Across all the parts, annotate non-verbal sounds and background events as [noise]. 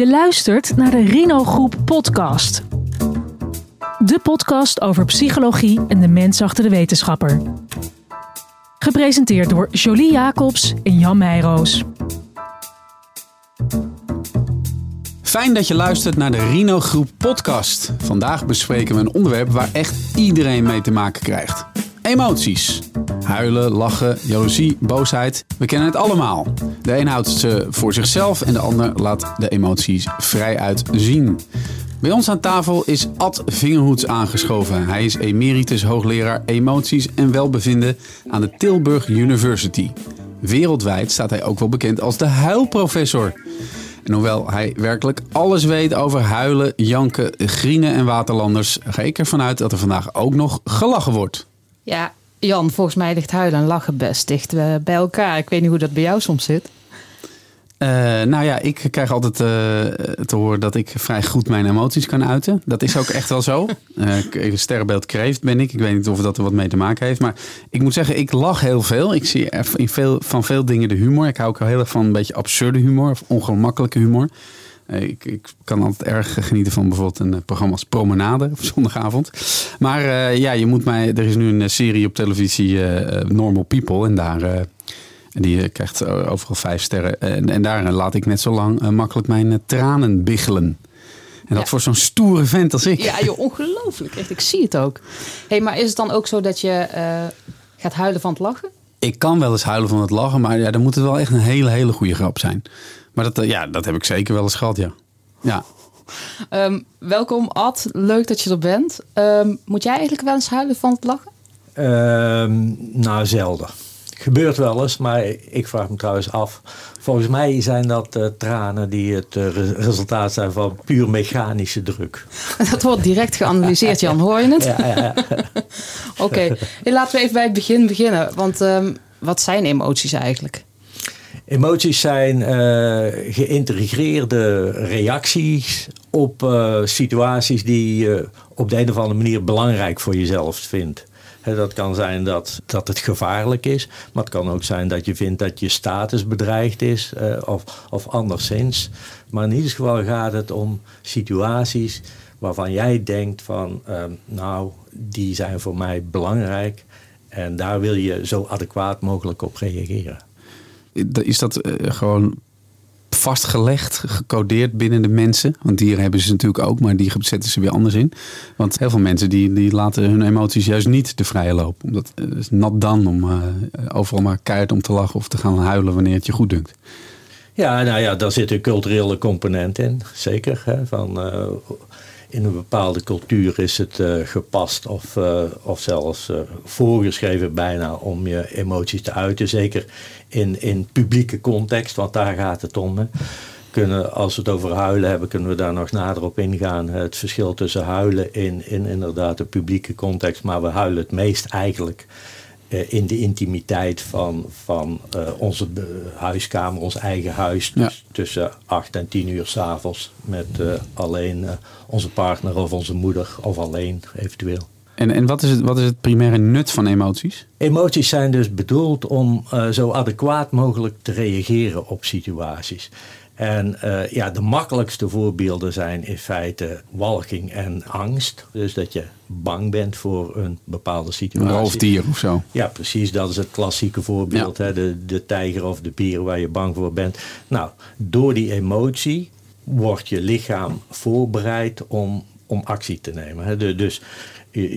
Je luistert naar de Rino Groep podcast. De podcast over psychologie en de mens achter de wetenschapper. Gepresenteerd door Jolie Jacobs en Jan Meijroos. Fijn dat je luistert naar de Rino Groep podcast. Vandaag bespreken we een onderwerp waar echt iedereen mee te maken krijgt. Emoties. Huilen, lachen, jaloezie, boosheid. We kennen het allemaal. De een houdt ze voor zichzelf en de ander laat de emoties vrij uit zien. Bij ons aan tafel is Ad Vingerhoets aangeschoven. Hij is emeritus hoogleraar emoties en welbevinden aan de Tilburg University. Wereldwijd staat hij ook wel bekend als de huilprofessor. En hoewel hij werkelijk alles weet over huilen, janken, grienen en waterlanders, ga ik ervan uit dat er vandaag ook nog gelachen wordt. Ja, Jan, volgens mij ligt huilen en lachen best dicht eh, bij elkaar. Ik weet niet hoe dat bij jou soms zit. Uh, nou ja, ik krijg altijd uh, te horen dat ik vrij goed mijn emoties kan uiten. Dat is ook echt wel zo. [laughs] Uh, sterrenbeeld kreeft ben ik. Ik weet niet of dat er wat mee te maken heeft. Maar ik moet zeggen, ik lach heel veel. Ik zie in veel, van veel dingen de humor. Ik hou ook heel erg van een beetje absurde humor of ongemakkelijke humor. Ik, ik, kan altijd erg genieten van bijvoorbeeld een programma als Promenade op zondagavond. Maar uh, ja, je moet mij. Er is nu een serie op televisie, uh, Normal People. En daar. Uh, die krijgt overal vijf sterren. En, en daar laat ik net zo lang makkelijk mijn tranen biggelen. En dat ja. voor zo'n stoere vent als ik. Ja, joh, [laughs] ongelooflijk. Echt, ik zie het ook. hey, maar is het dan ook zo dat je gaat huilen van het lachen? Ik kan wel eens huilen van het lachen, maar ja, dan moet het wel echt een hele, hele goede grap zijn. Maar dat, ja, dat heb ik zeker wel eens gehad, ja. ja. Um, welkom Ad, leuk dat je er bent. Um, moet jij eigenlijk wel eens huilen van het lachen? Um, nou, zelden. Gebeurt wel eens, maar ik vraag me trouwens af. Volgens mij zijn dat uh, tranen die het uh, resultaat zijn van puur mechanische druk. [laughs] Dat wordt direct geanalyseerd, Jan. Hoor je het? Ja, ja, ja. [laughs] Oké, okay. hey, laten we even bij het begin beginnen. Want wat zijn emoties eigenlijk? Emoties zijn uh, geïntegreerde reacties op uh, situaties die je op de een of andere manier belangrijk voor jezelf vindt. Dat kan zijn dat, dat het gevaarlijk is, maar het kan ook zijn dat je vindt dat je status bedreigd is uh, of, of anderszins. Maar in ieder geval gaat het om situaties waarvan jij denkt van, nou, die zijn voor mij belangrijk en daar wil je zo adequaat mogelijk op reageren. Is dat gewoon vastgelegd, gecodeerd binnen de mensen? Want dieren hebben ze natuurlijk ook, maar die zetten ze weer anders in. Want heel veel mensen die, die laten hun emoties juist niet de vrije loop. Omdat het is nat dan om overal maar keihard om te lachen of te gaan huilen wanneer het je goed dunkt. Ja, nou ja, daar zit een culturele component in, zeker. Hè, van, in een bepaalde cultuur is het uh, gepast of, uh, of zelfs uh, voorgeschreven bijna om je emoties te uiten. Zeker in, in publieke context, want daar gaat het om. Hè. Kunnen, als we het over huilen hebben, kunnen we daar nog nader op ingaan. Het verschil tussen huilen in, in inderdaad de publieke context, maar we huilen het meest eigenlijk in de intimiteit van, van uh, onze huiskamer, ons eigen huis. Dus tussen 8 en 10 uur s'avonds met uh, alleen onze partner of onze moeder of alleen eventueel. En, en wat, is het, wat is het primaire nut van emoties? Emoties zijn dus bedoeld om zo adequaat mogelijk te reageren op situaties. En uh, ja, de makkelijkste voorbeelden zijn in feite walging en angst. Dus dat je bang bent voor een bepaalde situatie. Een roofdier of zo. Ja, precies. Dat is het klassieke voorbeeld. Ja. Hè? De, de tijger of de bier waar je bang voor bent. Nou, door die emotie wordt je lichaam voorbereid om, om actie te nemen. Hè? De, dus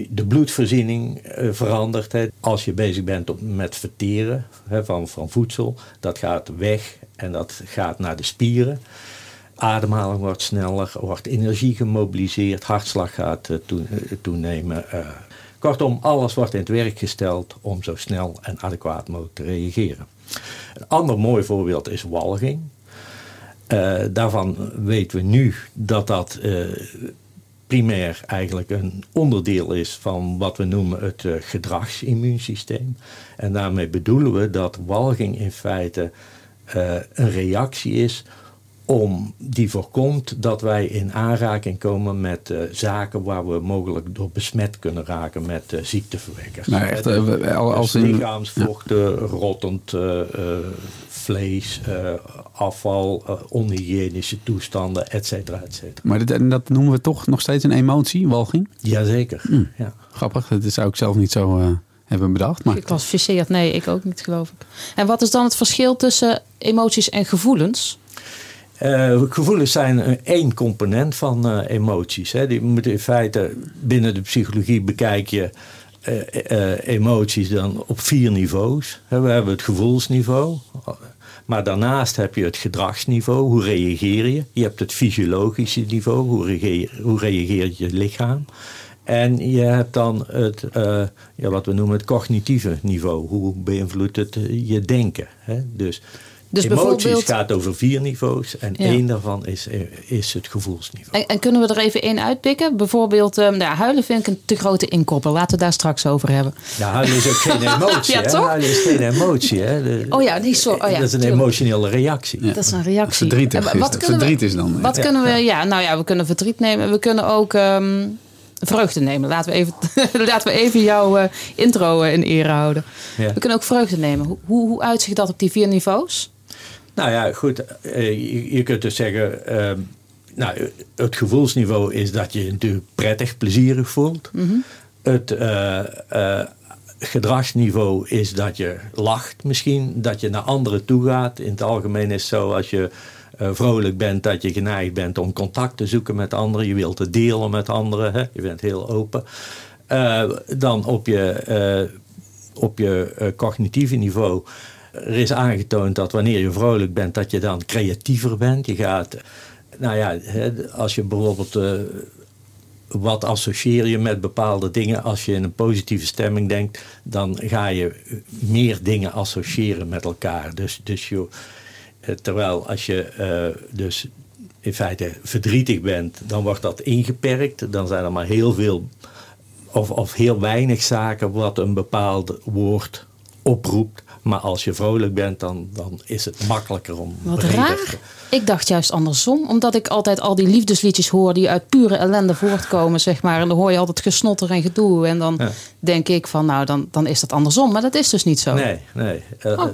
de bloedvoorziening uh, verandert. Hè. Als je bezig bent met verteren hè, van, van voedsel, dat gaat weg en dat gaat naar de spieren. Ademhaling wordt sneller, wordt energie gemobiliseerd, hartslag gaat toe, uh, toenemen. kortom, alles wordt in het werk gesteld om zo snel en adequaat mogelijk te reageren. Een ander mooi voorbeeld is walging. daarvan weten we nu dat dat primair eigenlijk een onderdeel is van wat we noemen het gedragsimmuunsysteem. En daarmee bedoelen we dat walging in feite uh, een reactie is om die voorkomt dat wij in aanraking komen met uh, zaken waar we mogelijk door besmet kunnen raken met uh, ziekteverwekkers. Nou, echt, uh, als dus lichaamsvochten, rottend vlees, afval, onhygiënische toestanden, et cetera, et cetera. Maar dit, dat noemen we toch nog steeds een emotie, walging? Jazeker. Mm. Ja. Grappig, dat zou ik zelf niet zo hebben bedacht. Maar... Geclassificeerd, nee, ik ook niet geloof ik. En wat is dan het verschil tussen emoties en gevoelens? Uh, gevoelens zijn één component van uh, emoties. Hè. Die moeten in feite binnen de psychologie bekijk je uh, emoties dan op vier niveaus. We hebben het gevoelsniveau. Maar daarnaast heb je het gedragsniveau. Hoe reageer je? Je hebt het fysiologische niveau. Hoe, reageer, hoe reageert je lichaam? En je hebt dan het, ja, wat we noemen het cognitieve niveau. Hoe beïnvloedt het je denken? Hè? Dus dus Emoties gaat over vier niveaus en ja. één daarvan is, is het gevoelsniveau. En, en, kunnen we er even één uitpikken? Bijvoorbeeld, um, nou, huilen vind ik een te grote inkopper. Laten we daar straks over hebben. Ja, huilen is ook geen [laughs] emotie. ja, hè? toch? Huilen is geen emotie. Hè? De, oh ja, nee, sorry. Oh, ja, dat is een tuurlijk. emotionele reactie. Ja. Dat is een reactie. Verdrietig is dat. Verdriet is dan. Wat kunnen we, ja, nou ja, we kunnen verdriet nemen. We kunnen ook um, vreugde nemen. Laten we even, [laughs] laten we even jouw uh, intro uh, in ere houden. We kunnen ook vreugde nemen. Hoe, hoe, hoe uitzicht dat op die vier niveaus? Nou ja, goed. Je, je kunt dus zeggen. Uh, nou, het gevoelsniveau is dat je je natuurlijk prettig, plezierig voelt. Mm -hmm. Het uh, uh, gedragsniveau is dat je lacht misschien, dat je naar anderen toe gaat. In het algemeen is het zo als je vrolijk bent dat je geneigd bent om contact te zoeken met anderen. Je wilt het delen met anderen. Hè? Je bent heel open. dan op je, op je cognitieve niveau er is aangetoond dat wanneer je vrolijk bent, dat je dan creatiever bent. Je gaat, nou ja, als je bijvoorbeeld. Wat associeer je met bepaalde dingen? Als je in een positieve stemming denkt, dan ga je meer dingen associëren met elkaar. Dus, dus je, terwijl als je uh, dus in feite verdrietig bent, dan wordt dat ingeperkt. Dan zijn er maar heel veel of, of heel weinig zaken wat een bepaald woord oproept. Maar als je vrolijk bent, dan, dan is het makkelijker om. Wat raar. Ik dacht juist andersom, omdat ik altijd al die liefdesliedjes hoor die uit pure ellende voortkomen, zeg maar. En dan hoor je altijd gesnotter en gedoe. En dan ja. denk ik van, nou, dan, dan is dat andersom. Maar dat is dus niet zo. Nee, nee. Uh, oh.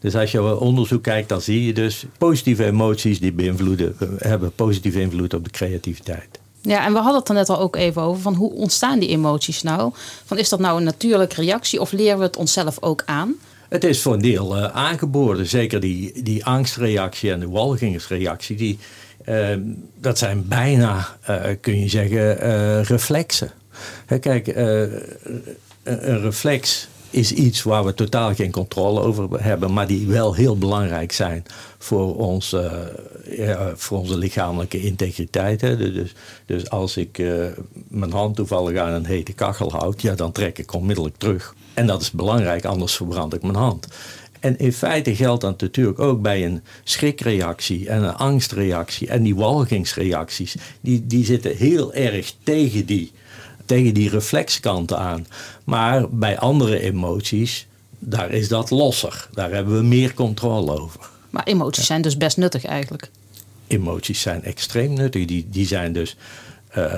Dus als je onderzoek kijkt, dan zie je dus positieve emoties die beïnvloeden, hebben positieve invloed op de creativiteit. Ja, en we hadden het er net al ook even over van hoe ontstaan die emoties nou? Van is dat nou een natuurlijke reactie of leren we het onszelf ook aan? Het is voor een deel uh, aangeboren. Zeker die, die angstreactie en de walgingsreactie. Die, uh, dat zijn bijna, uh, kun je zeggen, reflexen. Hè, kijk, een reflex is iets waar we totaal geen controle over hebben, maar die wel heel belangrijk zijn voor, ons, ja, voor onze lichamelijke integriteit. Hè. Dus, dus als ik mijn hand toevallig aan een hete kachel houd, ja, dan trek ik onmiddellijk terug. En dat is belangrijk, anders verbrand ik mijn hand. En in feite geldt dat natuurlijk ook bij een schrikreactie en een angstreactie en die walgingsreacties. Die, die zitten heel erg tegen die, tegen die reflexkanten aan. Maar bij andere emoties, daar is dat losser. Daar hebben we meer controle over. Maar emoties ja. zijn dus best nuttig eigenlijk. Emoties zijn extreem nuttig. Die, die zijn dus uh,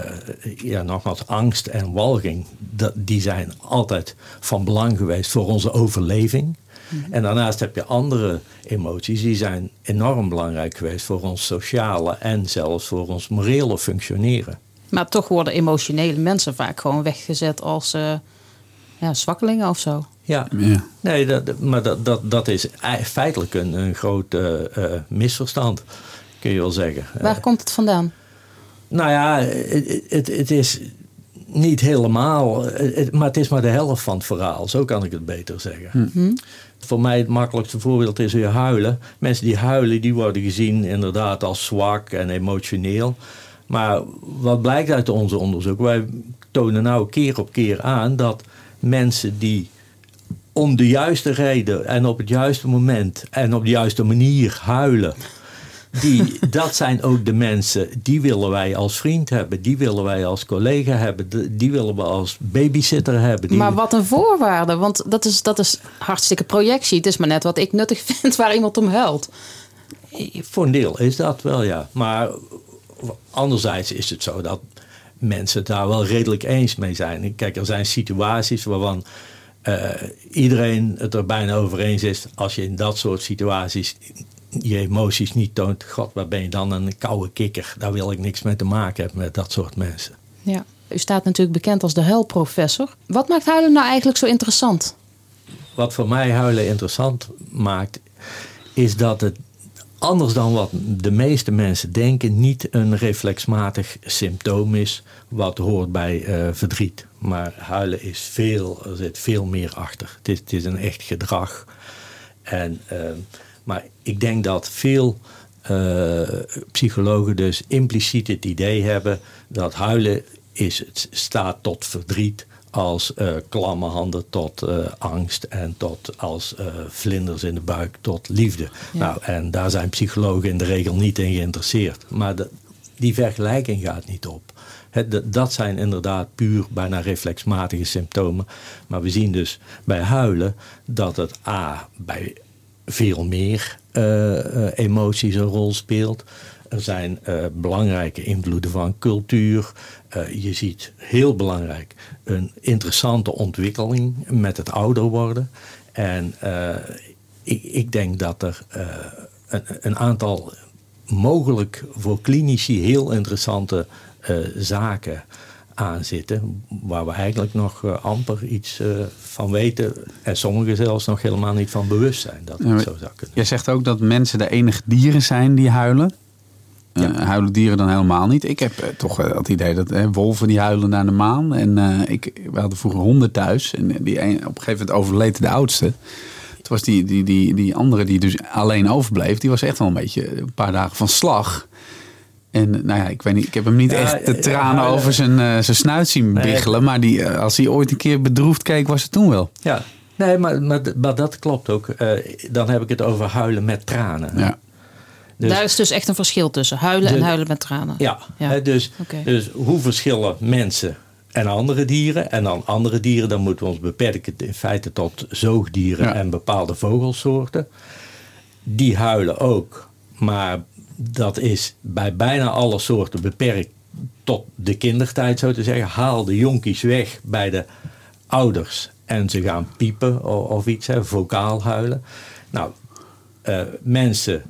ja, nogmaals, angst en walging, dat, die zijn altijd van belang geweest voor onze overleving. Mhm. En daarnaast heb je andere emoties, die zijn enorm belangrijk geweest voor ons sociale en zelfs voor ons morele functioneren. Maar toch worden emotionele mensen vaak gewoon weggezet als uh, ja, zwakkelingen of zo. Ja, ja. nee, dat, maar dat, dat, dat is feitelijk een, een groot uh, misverstand, kun je wel zeggen. Waar komt het vandaan? Nou ja, het, het, het is niet helemaal, het, maar het is maar de helft van het verhaal. Zo kan ik het beter zeggen. Mm-hmm. Voor mij het makkelijkste voorbeeld is weer huilen. Mensen die huilen, die worden gezien inderdaad als zwak en emotioneel. Maar wat blijkt uit onze onderzoek? Wij tonen nou keer op keer aan dat mensen die om de juiste reden en op het juiste moment en op de juiste manier huilen die, [laughs] dat zijn ook de mensen, die willen wij als vriend hebben. Die willen wij als collega hebben. Die willen we als babysitter hebben. Die... Maar wat een voorwaarde. Want dat is, dat is hartstikke projectie. Het is maar net wat ik nuttig [laughs] vind waar iemand om huilt. Voor een deel is dat wel, ja. Maar anderzijds is het zo dat mensen het daar wel redelijk eens mee zijn. Kijk, er zijn situaties waarvan uh, iedereen het er bijna over eens is. Als je in dat soort situaties je emoties niet toont. God, waar ben je dan een koude kikker? Daar wil ik niks mee te maken hebben met dat soort mensen. Ja, u staat natuurlijk bekend als de huilprofessor. Wat maakt huilen nou eigenlijk zo interessant? Wat voor mij huilen interessant maakt, is dat het anders dan wat de meeste mensen denken, niet een reflexmatig symptoom is wat hoort bij uh, verdriet. Maar huilen is veel, er zit veel meer achter. Het is, een echt gedrag. En, uh, maar ik denk dat veel uh, psychologen dus impliciet het idee hebben dat huilen is, het staat tot verdriet als uh, klamme handen tot uh, angst en tot als uh, vlinders in de buik tot liefde. Nou, en daar zijn psychologen in de regel niet in geïnteresseerd. Maar de, die vergelijking gaat niet op. Dat zijn inderdaad puur bijna reflexmatige symptomen. Maar we zien dus bij huilen dat het A bij veel meer emoties een rol speelt. Er zijn uh, belangrijke invloeden van cultuur. Uh, je ziet heel belangrijk een interessante ontwikkeling met het ouder worden. En uh, ik, ik, denk dat er een, een, aantal mogelijk voor klinici heel interessante zaken aan zitten. Waar we eigenlijk nog amper iets van weten. En sommigen zelfs nog helemaal niet van bewust zijn dat het ja, zo zou kunnen. Jij zegt ook dat mensen de enige dieren zijn die huilen. Ja. Uh, huilen dieren dan helemaal niet. Ik heb uh, toch het idee dat wolven die huilen naar de maan. En ik, we hadden vroeger honden thuis. En die een, op een gegeven moment overleed de oudste. Het was die, die, die, die andere die dus alleen overbleef. Die was echt wel een beetje een paar dagen van slag. En nou ja, ik weet niet, ik heb hem niet echt de tranen over zijn, zijn snuit zien biggelen. Maar die, als hij ooit een keer bedroefd keek, was het toen wel. Ja, nee, maar, maar, maar dat klopt ook. dan heb ik het over huilen met tranen. Ja. Dus, Daar is dus echt een verschil tussen huilen en huilen met tranen. Ja, ja. dus, okay. dus hoe verschillen mensen en andere dieren? En dan andere dieren, dan moeten we ons beperken in feite tot zoogdieren ja. en bepaalde vogelsoorten. Die huilen ook, maar dat is bij bijna alle soorten beperkt tot de kindertijd, zo te zeggen. Haal de jonkies weg bij de ouders en ze gaan piepen of, of iets, hè, vocaal huilen. Nou, uh, mensen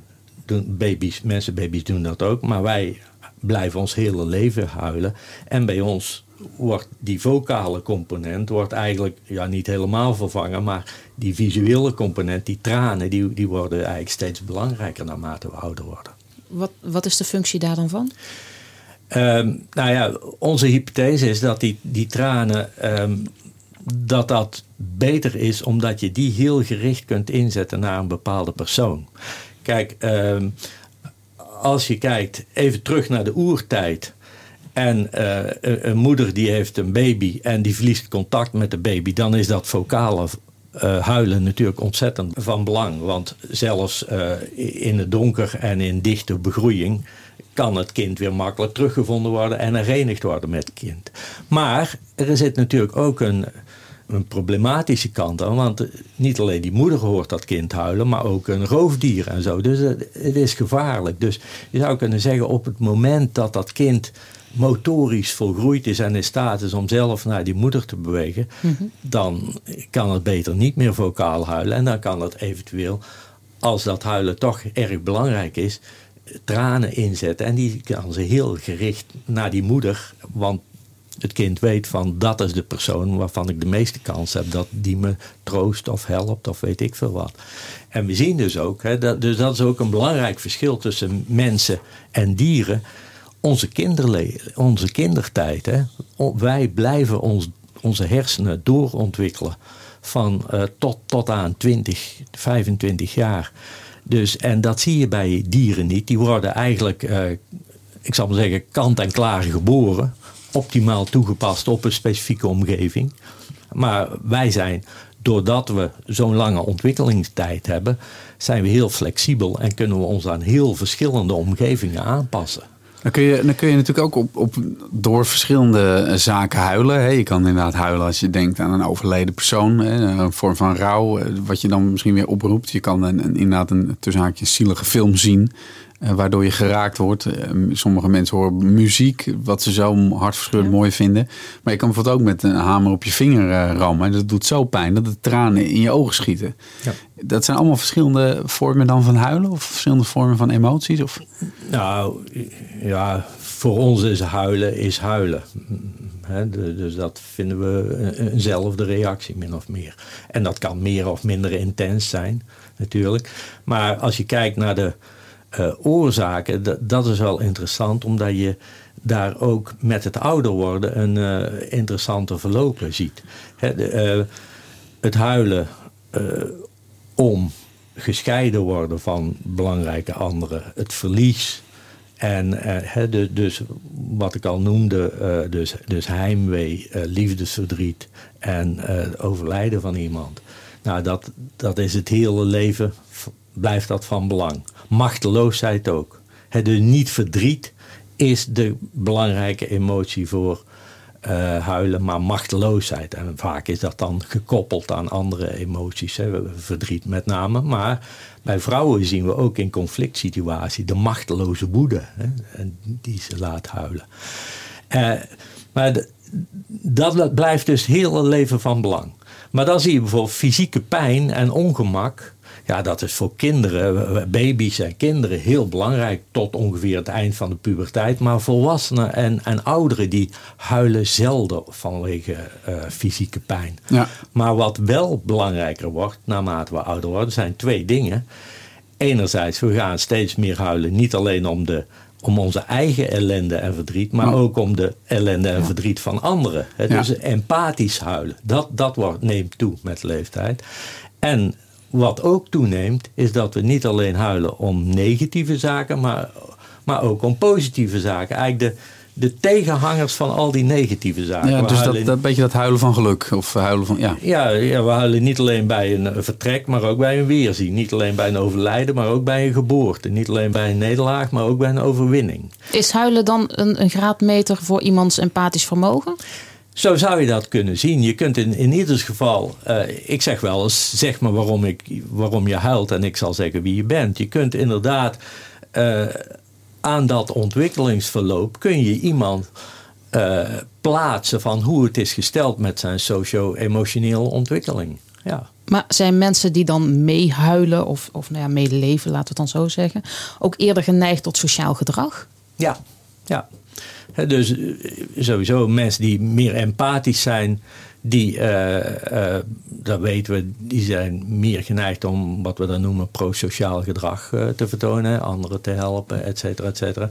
doen baby's, mensenbaby's doen dat ook. Maar wij blijven ons hele leven huilen. En bij ons wordt die vocale component wordt eigenlijk ja, niet helemaal vervangen. Maar die visuele component, die tranen, die, die worden eigenlijk steeds belangrijker naarmate we ouder worden. Wat, wat is de functie daar dan van? Um, nou ja, onze hypothese is dat die, die tranen. Um, dat dat beter is omdat je die heel gericht kunt inzetten naar een bepaalde persoon. Kijk, ehm, als je kijkt even terug naar de oertijd. En uh, een, moeder die heeft een baby en die verliest contact met de baby, dan is dat vocale uh, huilen natuurlijk ontzettend van belang. Want zelfs uh, in het donker en in dichte begroeiing kan het kind weer makkelijk teruggevonden worden en herenigd worden met het kind. Maar er zit natuurlijk ook een een problematische kant aan. Want niet alleen die moeder hoort dat kind huilen, maar ook een roofdier en zo. Dus het, is gevaarlijk. Dus je zou kunnen zeggen, op het moment dat dat kind motorisch volgroeid is en in staat is om zelf naar die moeder te bewegen, mhm. dan kan het beter niet meer vocaal huilen. En dan kan het eventueel, als dat huilen toch erg belangrijk is, tranen inzetten. En die kan ze heel gericht naar die moeder, want het kind weet van dat is de persoon waarvan ik de meeste kans heb dat die me troost of helpt of weet ik veel wat. En we zien dus ook, hè, dat, dus dat is ook een belangrijk verschil tussen mensen en dieren. Onze, kinderle onze kindertijd, hè, wij blijven ons, onze hersenen doorontwikkelen van uh, tot, tot aan 20, 25 jaar. Dus, en dat zie je bij dieren niet. Die worden eigenlijk, uh, ik zal maar zeggen, kant en klaar geboren optimaal toegepast op een specifieke omgeving. Maar wij zijn, doordat we zo'n lange ontwikkelingstijd hebben, zijn we heel flexibel en kunnen we ons aan heel verschillende omgevingen aanpassen. Dan kun je, dan kun je natuurlijk ook op, op, door verschillende zaken huilen. Hè. Je kan inderdaad huilen als je denkt aan een overleden persoon. Hè. Een vorm van rouw, eh, wat je dan misschien weer oproept. Je kan een, inderdaad een tussen haakjes zielige film zien. Eh, waardoor je geraakt wordt. Eh, sommige mensen horen muziek, wat ze zo hartverscheurend mooi vinden. Maar je kan bijvoorbeeld ook met een hamer op je vinger uh, rammen. Dat doet zo pijn dat de tranen in je ogen schieten. Ja. Dat zijn allemaal verschillende vormen dan van huilen? Of verschillende vormen van emoties? Of? Nou, ja, voor ons is huilen is huilen. dus dat vinden we eenzelfde reactie, min of meer. En dat kan meer of minder intens zijn, natuurlijk. Maar als je kijkt naar de uh, oorzaken, dat, is wel interessant, omdat je daar ook met het ouder worden een uh, interessante verlopen ziet. uh, het huilen om gescheiden worden van belangrijke anderen, het verlies. En dus wat ik al noemde, dus, dus heimwee, liefdesverdriet en overlijden van iemand. Nou, dat, dat is het hele leven, blijft dat van belang machteloosheid ook. Het dus niet verdriet is de belangrijke emotie voor uh, huilen, maar machteloosheid. En vaak is dat dan gekoppeld aan andere emoties, verdriet met name. Maar bij vrouwen zien we ook in conflict situatie de machteloze woede hè, die ze laat huilen. Uh, maar dat blijft dus heel het leven van belang. Maar dan zie je bijvoorbeeld fysieke pijn en ongemak ja, dat is voor kinderen, baby's en kinderen heel belangrijk tot ongeveer het eind van de puberteit. Maar volwassenen en, en ouderen die huilen zelden vanwege uh, fysieke pijn. Ja. Maar wat wel belangrijker wordt naarmate we ouder worden, zijn twee dingen. Enerzijds, we gaan steeds meer huilen, niet alleen om de om onze eigen ellende en verdriet, maar ook om de ellende en verdriet van anderen. Dus empathisch huilen, dat, dat wordt, neemt toe met leeftijd. En wat ook toeneemt, is dat we niet alleen huilen om negatieve zaken, maar, maar ook om positieve zaken. Eigenlijk de, de tegenhangers van al die negatieve zaken. Ja, dus dat, dat beetje dat huilen van geluk. Of huilen van, ja. Ja, ja, we huilen niet alleen bij een vertrek, maar ook bij een weerzien. Niet alleen bij een overlijden, maar ook bij een geboorte. Niet alleen bij een nederlaag, maar ook bij een overwinning. Is huilen dan een, een graadmeter voor iemands empathisch vermogen? Zo zou je dat kunnen zien. Je kunt in, in ieder geval, uh, ik zeg wel eens, zeg maar waarom, ik, waarom je huilt en ik zal zeggen wie je bent. Je kunt inderdaad uh, aan dat ontwikkelingsverloop, kun je iemand uh, plaatsen van hoe het is gesteld met zijn socio-emotionele ontwikkeling. Ja. Maar zijn mensen die dan meehuilen of, of nou ja, meeleven, laten we het dan zo zeggen, ook eerder geneigd tot sociaal gedrag? Ja, ja dus eh, sowieso mensen die meer empathisch zijn, die, uh, uh, dat weten we, die zijn meer geneigd om wat we dan noemen prosociaal gedrag te vertonen, anderen te helpen, et cetera, et cetera.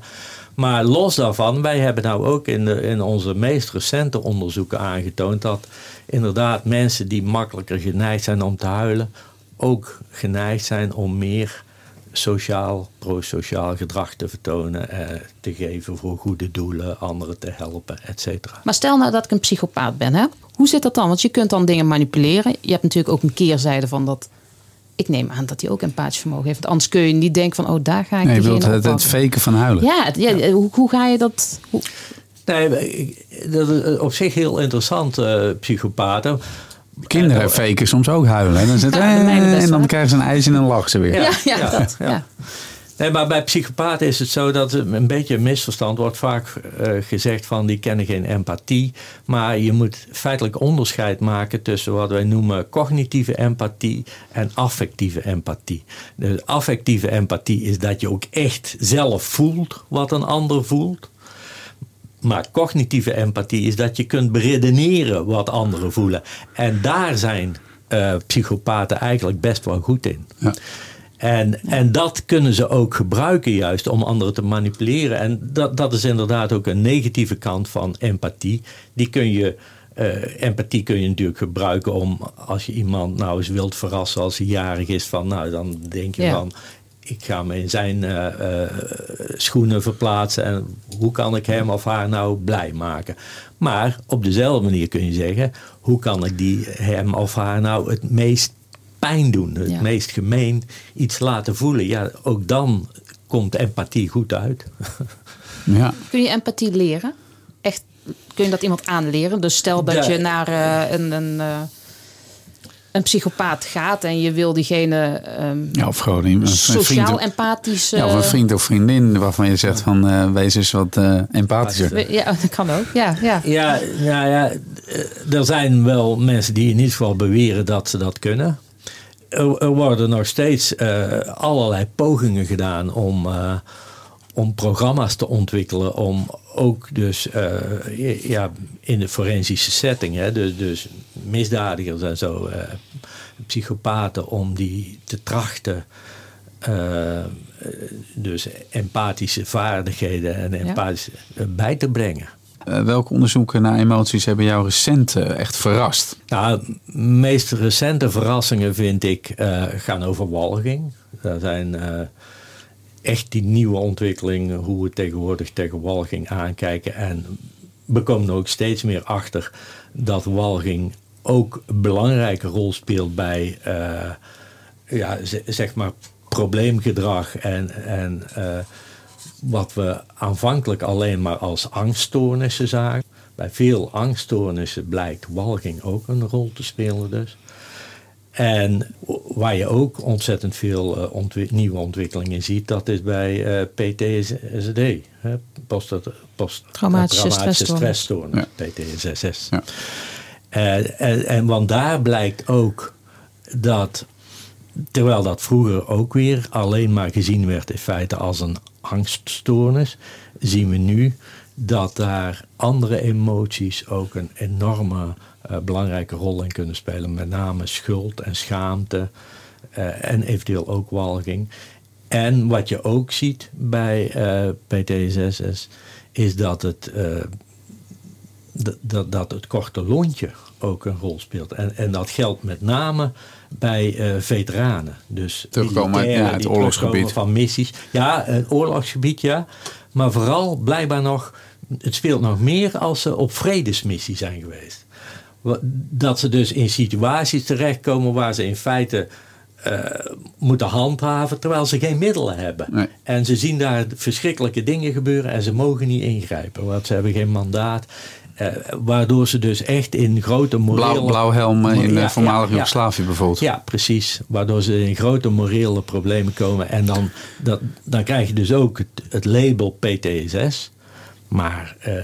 Maar los daarvan, wij hebben nou ook in, de, in onze meest recente onderzoeken aangetoond dat inderdaad mensen die makkelijker geneigd zijn om te huilen, ook geneigd zijn om meer sociaal, pro-sociaal gedrag te vertonen, eh, te geven voor goede doelen, anderen te helpen, et cetera. Maar stel nou dat ik een psychopaat ben, hè? hoe zit dat dan? Want je kunt dan dingen manipuleren. Je hebt natuurlijk ook een keerzijde van dat. Ik neem aan dat hij ook empathisch vermogen heeft. Want anders kun je niet denken van, oh, daar ga ik nee, je wilt het, het faken van huilen. Ja, ja, Hoe, hoe, ga je dat... Hoe... Nee, dat is op zich heel interessant, uh, psychopaten. Kinderen faken soms ook huilen. [laughs] En dan, zit, eh, en dan krijgen ze een ijs en dan lachen ze weer. Ja, ja, dat, ja. Nee, maar bij psychopaten is het zo dat een beetje een misverstand wordt vaak uh, gezegd van die kennen geen empathie. Maar je moet feitelijk onderscheid maken tussen wat wij noemen cognitieve empathie en affectieve empathie. De affectieve empathie is dat je ook echt zelf voelt wat een ander voelt. Maar cognitieve empathie is dat je kunt beredeneren wat anderen voelen. En daar zijn uh, psychopaten eigenlijk best wel goed in. Ja. En, en dat kunnen ze ook gebruiken juist om anderen te manipuleren. En dat, dat is inderdaad ook een negatieve kant van empathie. Die kun je, uh, empathie kun je natuurlijk gebruiken om als je iemand nou eens wilt verrassen als hij jarig is. Van, nou, dan denk je van ik ga me in zijn uh, uh, schoenen verplaatsen en hoe kan ik hem of haar nou blij maken. Maar op dezelfde manier kun je zeggen, hoe kan ik die hem of haar nou het meest pijn doen, het meest gemeen iets laten voelen. Ja, ook dan komt empathie goed uit. [laughs] Ja. Kun je empathie leren? Echt, kun je dat iemand aanleren? Dus stel dat Ja. je naar eh, een, een, eh, een psychopaat gaat en je wil diegene ehm, ja, of gewoon een, een vriend, sociaal of- empathisch... ja, of eh, een vriend of vriendin waarvan je zegt van eh, wees eens wat eh, empathischer. Ja, dat kan ook. Ja, ja. Ja, ja, ja, eh, er zijn wel mensen die in ieder geval beweren dat ze dat kunnen. Er, er worden nog steeds eh, allerlei pogingen gedaan om, eh, om programma's te ontwikkelen. Om ook dus eh, ja, in de forensische setting, hè, dus, dus misdadigers en zo, eh, psychopaten, om die te trachten. eh, dus empathische vaardigheden en empathische bij te brengen. Welke onderzoeken naar emoties hebben jou recent echt verrast? Nou, de meest recente verrassingen vind ik eh, gaan over walging. Dat zijn eh, echt die nieuwe ontwikkelingen, hoe we tegenwoordig tegen walging aankijken. En we komen er ook steeds meer achter dat walging ook een belangrijke rol speelt bij, eh, ja, zeg maar, probleemgedrag en, en eh, wat we aanvankelijk alleen maar als angststoornissen zagen. Bij veel angststoornissen blijkt walging ook een rol te spelen dus. En waar je ook ontzettend veel eh, ontwi- nieuwe ontwikkelingen in ziet, dat is bij eh, PTSD. Hè? Post, post, Traumatische stressstoornis. stressstoornis. PTSS. Ja. Eh, en, en want daar blijkt ook dat, terwijl dat vroeger ook weer alleen maar gezien werd in feite als een angststoornis, zien we nu dat daar andere emoties ook een enorme eh, belangrijke rol in kunnen spelen. Met name schuld en schaamte eh, en eventueel ook walging. En wat je ook ziet bij eh PTSS is dat het, dat, dat, het korte lontje ook een rol speelt. En, en dat geldt met name bij veteranen. Dus Terugkomen uit- ja, het oorlogsgebied. van missies. Ja, een oorlogsgebied, ja. Maar vooral blijkbaar nog, het speelt nog meer als ze op vredesmissie zijn geweest. Dat ze dus in situaties terechtkomen waar ze in feite eh, moeten handhaven terwijl ze geen middelen hebben. Nee. En ze zien daar verschrikkelijke dingen gebeuren en ze mogen niet ingrijpen, want ze hebben geen mandaat. Eh, waardoor ze dus echt in grote morele... Blauw, blauwhelmen in Ja, eh, voormalig ja, ja. Joegoslavië bijvoorbeeld. Ja, precies. Waardoor ze in grote morele problemen komen. En dan, dat, dan krijg je dus ook het, het label PTSS. Maar eh,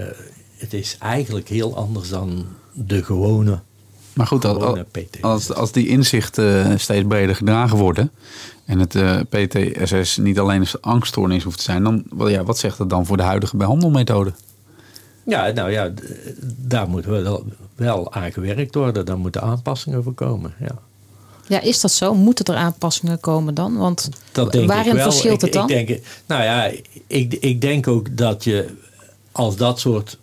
het is eigenlijk heel anders dan de gewone. Maar goed, als, als, als die inzichten steeds breder gedragen worden... en het eh, PTSS niet alleen een angststoornis hoeft te zijn... dan ja, wat zegt dat dan voor de huidige behandelmethode? Ja, nou ja, daar moet wel, wel aan gewerkt worden. Daar moeten aanpassingen voor komen. Ja. ja, is dat zo? Moeten er aanpassingen komen dan? Want waarin verschilt het dan? Ik denk, nou ja, ik, ik denk ook dat je als dat soort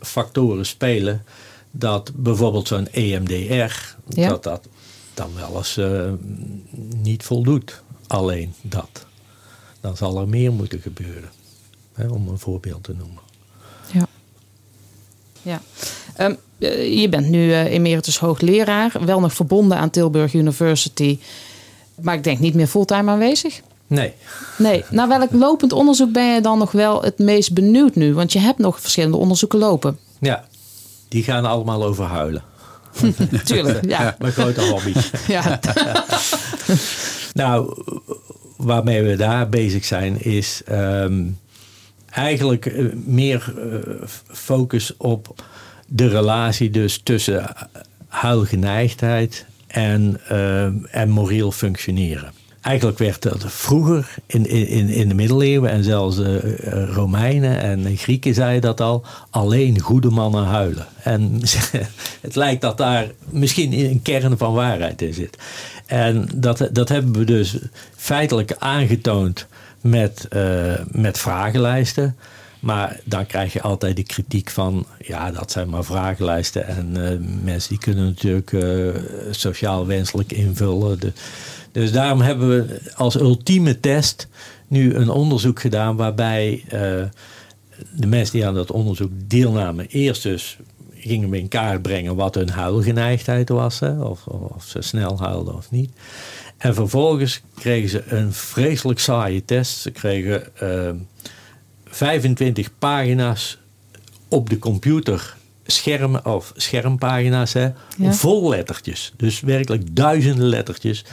factoren spelen, dat bijvoorbeeld zo'n EMDR, Ja. dat dat dan wel eens eh, niet voldoet. Alleen dat. Dan zal er meer moeten gebeuren. Hè, om een voorbeeld te noemen. Ja. Ehm, eh, je bent nu eh, emeritus hoogleraar, wel nog verbonden aan Tilburg University. Maar ik denk niet meer fulltime aanwezig. Nee, Nee, naar welk lopend onderzoek ben je dan nog wel het meest benieuwd nu? Want je hebt nog verschillende onderzoeken lopen. ja, die gaan allemaal over huilen. [laughs] Tuurlijk, ja. Mijn grote hobby. [laughs] ja. [laughs] Nou, waarmee we daar bezig zijn is ehm, eigenlijk eh, meer eh, focus op de relatie dus tussen huilgeneigdheid en, eh, en moreel functioneren. Eigenlijk werd dat vroeger in, in, in de middeleeuwen en zelfs Romeinen en Grieken zeiden dat al, alleen goede mannen huilen. En [laughs] het lijkt dat daar misschien een kern van waarheid in zit. En dat, dat hebben we dus feitelijk aangetoond met, eh, met vragenlijsten. Maar dan krijg je altijd de kritiek van, ja, dat zijn maar vragenlijsten. En eh, mensen die kunnen natuurlijk eh, sociaal wenselijk invullen. De- dus daarom hebben we als ultieme test nu een onderzoek gedaan waarbij de mensen die aan dat onderzoek deelnamen, eerst dus gingen we in kaart brengen wat hun huilgeneigdheid was, of, of ze snel huilden of niet. En vervolgens kregen ze een vreselijk saaie test. Ze kregen eh, 25 pagina's op de computer schermen of schermpagina's hè, Ja. vol lettertjes. Dus werkelijk duizenden lettertjes.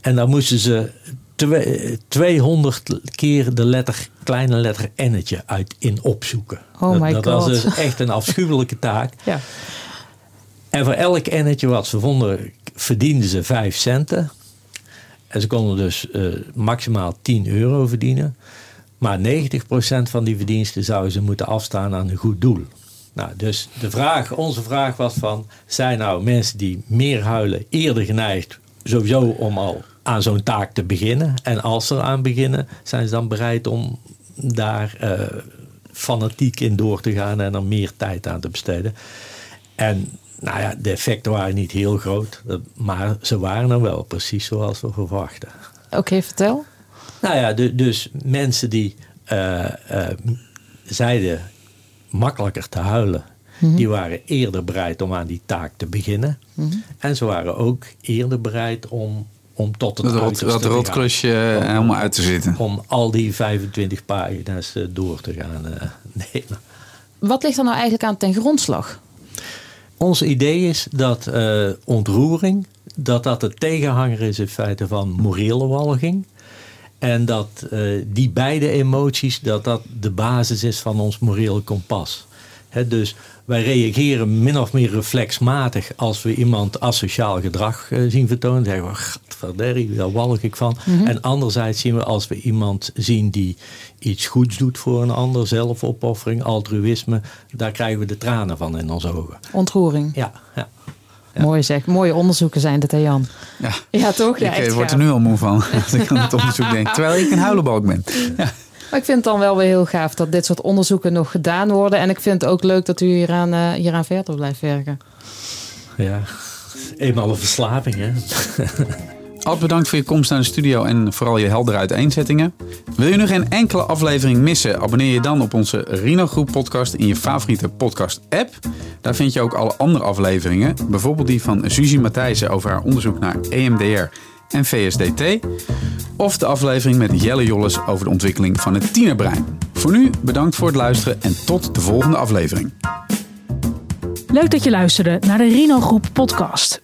En dan moesten ze twe- 200 keer de letter, kleine letter N'tje uit in opzoeken. Oh dat my dat was dus echt een afschuwelijke taak. [laughs] Ja. En voor elk N'tje wat ze vonden, verdienden ze 5 centen. En ze konden dus eh, maximaal 10 euro verdienen. Maar 90% van die verdiensten zouden ze moeten afstaan aan een goed doel. Nou, dus de vraag, onze vraag was van, zijn nou mensen die meer huilen eerder geneigd sowieso om al aan zo'n taak te beginnen? En als ze eraan beginnen, zijn ze dan bereid om daar eh, fanatiek in door te gaan en er meer tijd aan te besteden? En nou ja, de effecten waren niet heel groot, maar ze waren er wel precies zoals we verwachten. Oké, vertel. Nou ja, du- dus mensen die eh, eh, zeiden makkelijker te huilen, die waren eerder bereid om aan die taak te beginnen. En ze waren ook eerder bereid om, om tot het Dat, rot, uiterste dat te gaan. rotklusje eh, helemaal uit te zitten. Om al die 25 pagina's eh, door te gaan eh, [laughs] nemen. Wat ligt er nou eigenlijk aan ten grondslag? Ons idee is dat eh, ontroering, dat dat de tegenhanger is in feite van morele walging. En dat eh, die beide emoties, dat dat de basis is van ons morele kompas. Hè, dus wij reageren min of meer reflexmatig als we iemand asociaal gedrag eh, zien vertonen. Dan zeggen we, gadverderrie, daar walg ik van. En anderzijds zien we als we iemand zien die iets goeds doet voor een ander, zelfopoffering, altruïsme, daar krijgen we de tranen van in onze ogen. Ontroering. Ja, ja. Mooi zeg. Mooie onderzoeken zijn dit, hè Jan? Ja. Ja, toch? Ja, ik eh, word er nu al moe van [laughs] als ik aan het onderzoek denk. Terwijl ik een huilenbalk ben. Ja. [laughs] Maar ik vind het dan wel weer heel gaaf dat dit soort onderzoeken nog gedaan worden. En ik vind het ook leuk dat u hieraan, eh, hieraan verder blijft werken. ja. Eenmaal een verslaving, hè? Ad, bedankt voor je komst naar de studio en vooral je heldere uiteenzettingen. Wil je nu geen enkele aflevering missen? Abonneer je dan op onze Rino Groep podcast in je favoriete podcast app. Daar vind je ook alle andere afleveringen. Bijvoorbeeld die van Suzy Matthijssen over haar onderzoek naar EMDR en VSDT. Of de aflevering met Jelle Jolles over de ontwikkeling van het tienerbrein. Voor nu bedankt voor het luisteren en tot de volgende aflevering. Leuk dat je luisterde naar de Rino Groep podcast.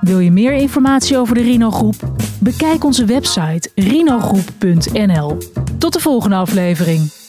Wil je meer informatie over de Rino Groep? Bekijk onze website rinogroep.nl. Tot de volgende aflevering.